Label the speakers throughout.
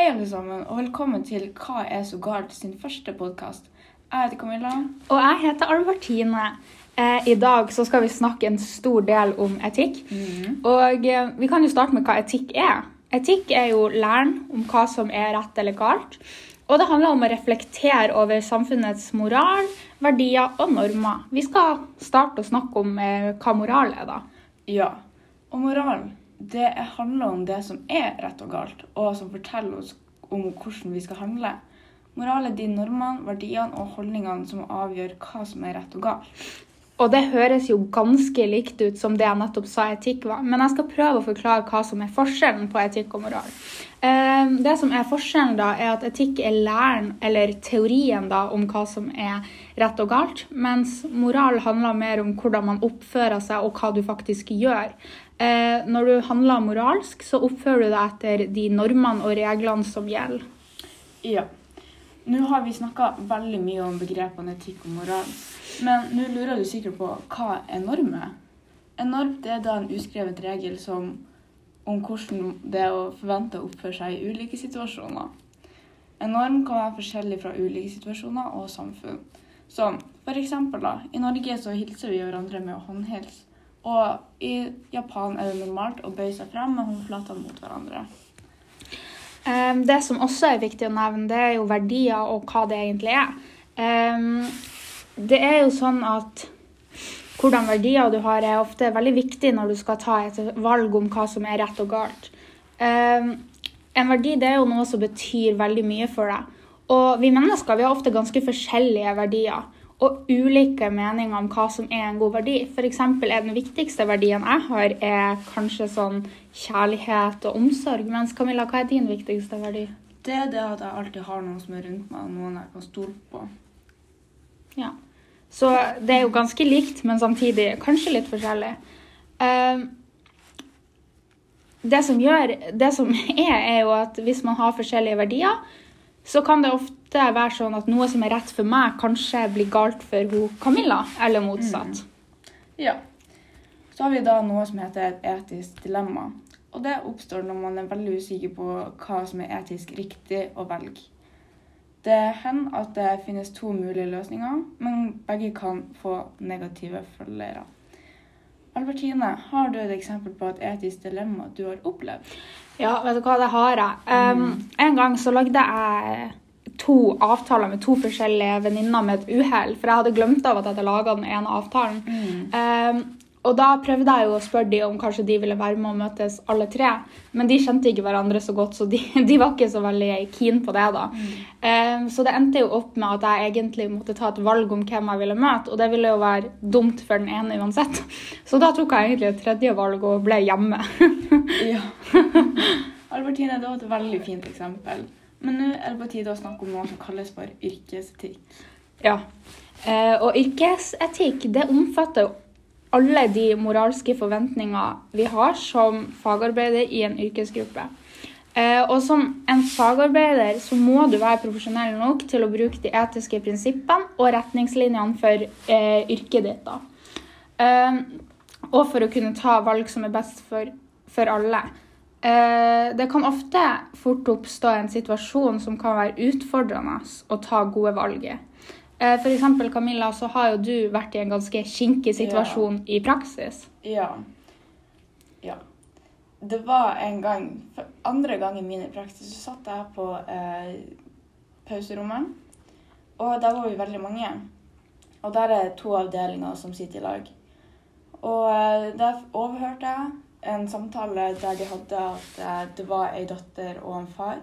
Speaker 1: Hei, alle sammen, og velkommen til Hva er så galt? sin første podkast. Jeg heter Camilla.
Speaker 2: Og jeg heter Albertine. Eh, I dag så skal vi snakke en stor del om etikk. Og eh, vi kan jo starte med hva etikk er. Etikk er jo læren om hva som er rett eller galt. Og det handler om å reflektere over samfunnets moral, verdier og normer. Vi skal starte å snakke om eh, hva moral er, da.
Speaker 1: Ja, og moral det handler om det som er rett og galt, og som forteller oss om hvordan vi skal handle. Moral er de normene, verdiene og holdningene som avgjør hva som er rett og galt.
Speaker 2: Og det høres jo ganske likt ut som det jeg nettopp sa etikk var. Men jeg skal prøve å forklare hva som er forskjellen på etikk og moral. Eh, Det som er forskjellen, da, er at etikk er læren, eller teorien, da, om hva som er rett og galt. Mens moral handler mer om hvordan man oppfører seg, og hva du faktisk gjør. Eh, Når du handler moralsk, så oppfører du deg etter de normene og reglene som gjelder.
Speaker 1: Ja. Nå har vi snakka veldig mye om begrepene etikk og moral. Men nå lurer du sikkert på hva er normer? En norm er da en uskrevet regel som, om hvordan det er å forvente å oppføre seg i ulike situasjoner. En norm kan være forskjellig fra ulike situasjoner og samfunn. Som for eksempel i Norge så hilser vi hverandre med å håndhilse. Og i Japan er det normalt å bøye seg frem med håndflatene mot hverandre.
Speaker 2: Um, Det som også er viktig å nevne, det er jo verdier og hva det egentlig er. Um, Det er jo sånn at hvordan verdier du har, er ofte veldig viktig når du skal ta et valg om hva som er rett og galt. Um, En verdi det er jo noe som betyr veldig mye for deg. Og vi mennesker vi har ofte ganske forskjellige verdier og ulike meninger om hva som er en god verdi. F.eks. er den viktigste verdien jeg har, er kanskje sånn kjærlighet og omsorg. Mens Camilla, hva er din viktigste verdi?
Speaker 1: Det er det at jeg alltid har noen som er rundt meg, noen jeg kan stole på.
Speaker 2: Ja. Så det er jo ganske likt, men samtidig kanskje litt forskjellig. Eh, det som gjør Det som er, er jo at hvis man har forskjellige verdier, så kan det ofte være sånn at noe som er rett for meg, kanskje blir galt for hun Camilla, eller motsatt.
Speaker 1: Ja. Så har vi da noe som heter et etisk dilemma. Og det oppstår når man er veldig usikker på hva som er etisk riktig å velge. Det hender at det finnes to mulige løsninger, men begge kan få negative følgere. Albertine, har du et eksempel på et etisk dilemma du har opplevd?
Speaker 2: Ja, vet du hva, det har jeg. Um, en gang så lagde jeg to avtaler med to forskjellige venninner med et uhell. For jeg hadde glemt av at jeg hadde laga den ene avtalen. Um, og da prøvde jeg jo å spørre de om kanskje de ville være med og møtes alle tre. Men de kjente ikke hverandre så godt, så de, de var ikke så veldig keen på det. da. Um, så det endte jo opp med at jeg egentlig måtte ta et valg om hvem jeg ville møte. Og det ville jo være dumt for den ene uansett. Så da tok jeg egentlig et tredje valg og ble hjemme.
Speaker 1: Ja. Albertine, det var et veldig fint eksempel. Men nå er det på tide å snakke om noe som kalles for yrkesetikk.
Speaker 2: Ja. Eh, og yrkesetikk det omfatter jo alle de moralske forventninger vi har som fagarbeider i en yrkesgruppe. Eh, og som en fagarbeider så må du være profesjonell nok til å bruke de etiske prinsippene og retningslinjene for eh, yrket ditt. da. Og for å kunne ta valg som er best for, for alle. Eh, det kan ofte fort oppstå en situasjon som kan være utfordrende å ta gode valg i. Eh, eksempel, Camilla, så har jo du vært i en ganske kinkig situasjon i praksis.
Speaker 1: Ja. Ja. Det var en gang For andre min i praksis så satt jeg på eh, pauserommet. Og der var vi veldig mange. Og der er to avdelinger som sitter i lag. Og eh, der overhørte jeg en samtale der de hadde at eh, det var ei datter og en far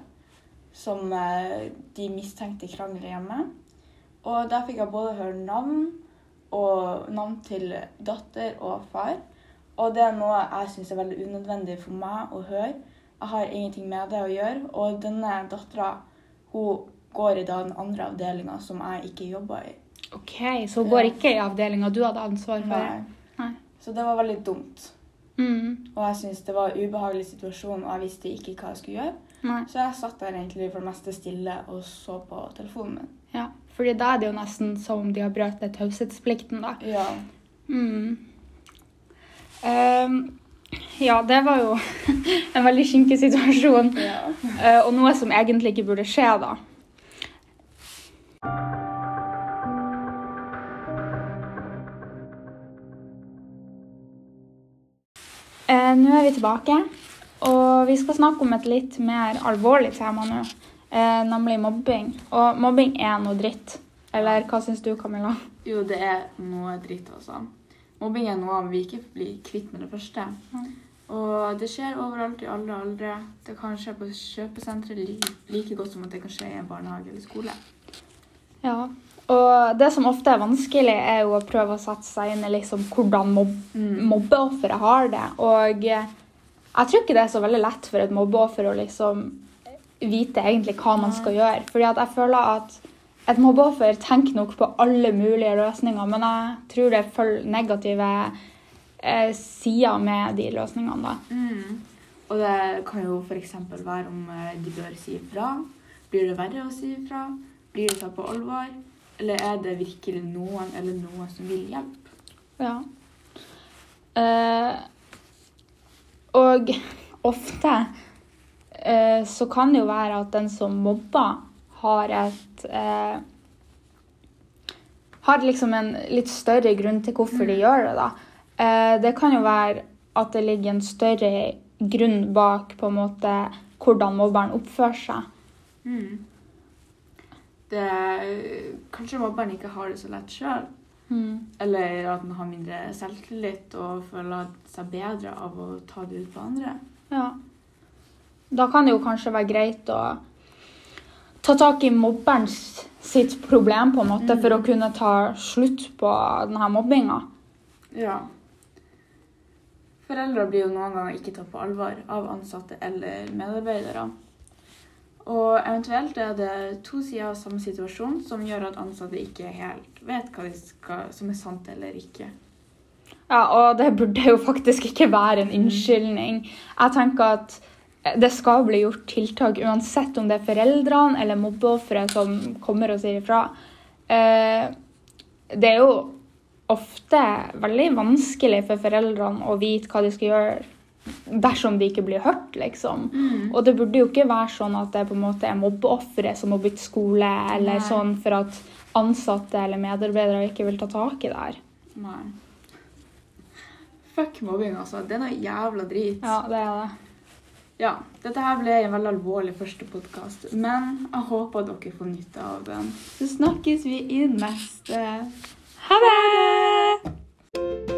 Speaker 1: som eh, de mistenkte krangler hjemme. Og der fikk jeg både høre navn og navn til datter og far. Og det er noe jeg syns er veldig unødvendig for meg å høre. Jeg har ingenting med det å gjøre. Og denne dattera hun går i dag den andre avdelinga som jeg ikke jobber i.
Speaker 2: Ok, Så hun går ikke i avdelinga du hadde ansvar for?
Speaker 1: Nei.
Speaker 2: Nei.
Speaker 1: Så det var veldig dumt.
Speaker 2: Mm.
Speaker 1: Og jeg syntes det var en ubehagelig situasjon, og jeg visste ikke hva jeg skulle gjøre.
Speaker 2: Nei.
Speaker 1: Så jeg satt der egentlig for det meste stille og så på telefonen min.
Speaker 2: Ja, fordi da er det jo nesten som om de har brøt taushetsplikten, da.
Speaker 1: Ja.
Speaker 2: Mm. Um, ja, det var jo en veldig skinkig situasjon.
Speaker 1: Ja.
Speaker 2: Uh, og noe som egentlig ikke burde skje, da. Nå er vi tilbake, og vi skal snakke om et litt mer alvorlig tema nå, eh, nemlig mobbing. Og mobbing er noe dritt. Eller hva syns du, Camilla?
Speaker 1: Jo, det er noe dritt, altså. Mobbing er noe vi ikke blir kvitt med det første.
Speaker 2: Mm.
Speaker 1: Og det skjer overalt i alle aldre. Det kan skje på kjøpesentre like, like godt som at det kan skje i en barnehage eller skole.
Speaker 2: Ja, og det som ofte er vanskelig, er jo å prøve å sette seg inn i liksom hvordan mob mobbeofferet har det. Og jeg tror ikke det er så veldig lett for et mobbeoffer å liksom vite egentlig hva man skal gjøre. Fordi at jeg føler at et mobbeoffer tenker nok på alle mulige løsninger, men jeg tror det følger negative eh, sider med de løsningene. da.
Speaker 1: Mm. Og det kan jo f.eks. være om eh, de bør si ifra. Blir det verre å si ifra? Blir det tatt på alvor? Eller er det virkelig noen eller noe som vil hjelpe?
Speaker 2: Ja. Eh, og ofte eh, så kan det jo være at den som mobber, har et eh, Har liksom en litt større grunn til hvorfor de gjør det, da. Eh, det kan jo være at det ligger en større grunn bak på en måte hvordan mobberen oppfører seg.
Speaker 1: Mm. Det, kanskje mobberen ikke har det så lett sjøl. Eller at han har mindre selvtillit og føler seg bedre av å ta det ut på andre.
Speaker 2: Ja. Da kan det jo kanskje være greit å ta tak i mobberens sitt problem på en måte for å kunne ta slutt på denne mobbinga.
Speaker 1: Ja. Foreldre blir jo noen ganger ikke tatt på alvor av ansatte eller medarbeidere. Og eventuelt er det to sider av samme situasjon som gjør at ansatte ikke helt vet hva de skal, som er sant eller ikke.
Speaker 2: Ja, og det burde jo faktisk ikke være en unnskyldning. Jeg tenker at det skal bli gjort tiltak uansett om det er foreldrene eller mobbeofferet som kommer og sier ifra. Eh, Det er jo ofte veldig vanskelig for foreldrene å vite hva de skal gjøre dersom de ikke blir hørt, liksom. Og det burde jo ikke være sånn at det på en måte er mobbeofferet som må bytte skole, eller
Speaker 1: Nei.
Speaker 2: sånn for at ansatte eller medarbeidere ikke vil ta tak i det her.
Speaker 1: Nei. Fuck mobbing, altså. Det er noe jævla drit.
Speaker 2: Ja, det er det.
Speaker 1: Ja, dette her ble en veldig alvorlig første podkast, men jeg håper dere får nytte av den. Så snakkes vi i neste.
Speaker 2: Ha det!